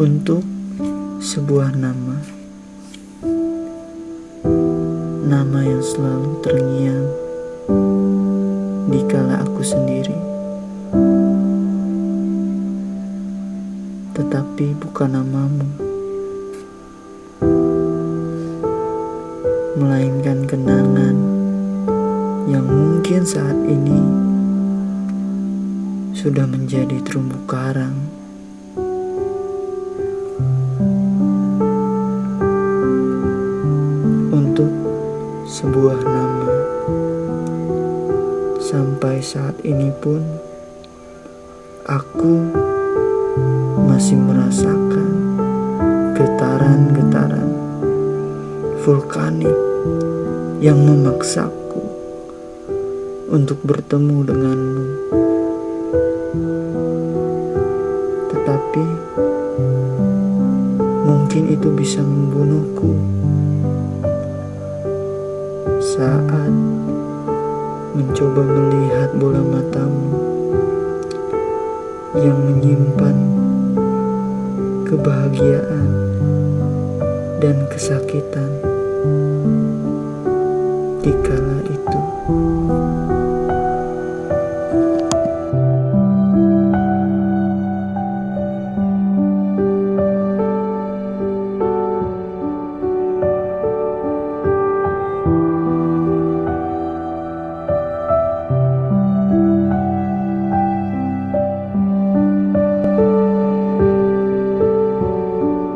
untuk sebuah nama, nama yang selalu terngiang di kala aku sendiri, tetapi bukan namamu, melainkan kenangan yang mungkin saat ini sudah menjadi terumbu karang. Sebuah nama, sampai saat ini pun aku masih merasakan getaran-getaran vulkanik yang memaksaku untuk bertemu denganmu. Tetapi mungkin itu bisa membunuhku saat mencoba melihat bola matamu yang menyimpan kebahagiaan dan kesakitan. Jika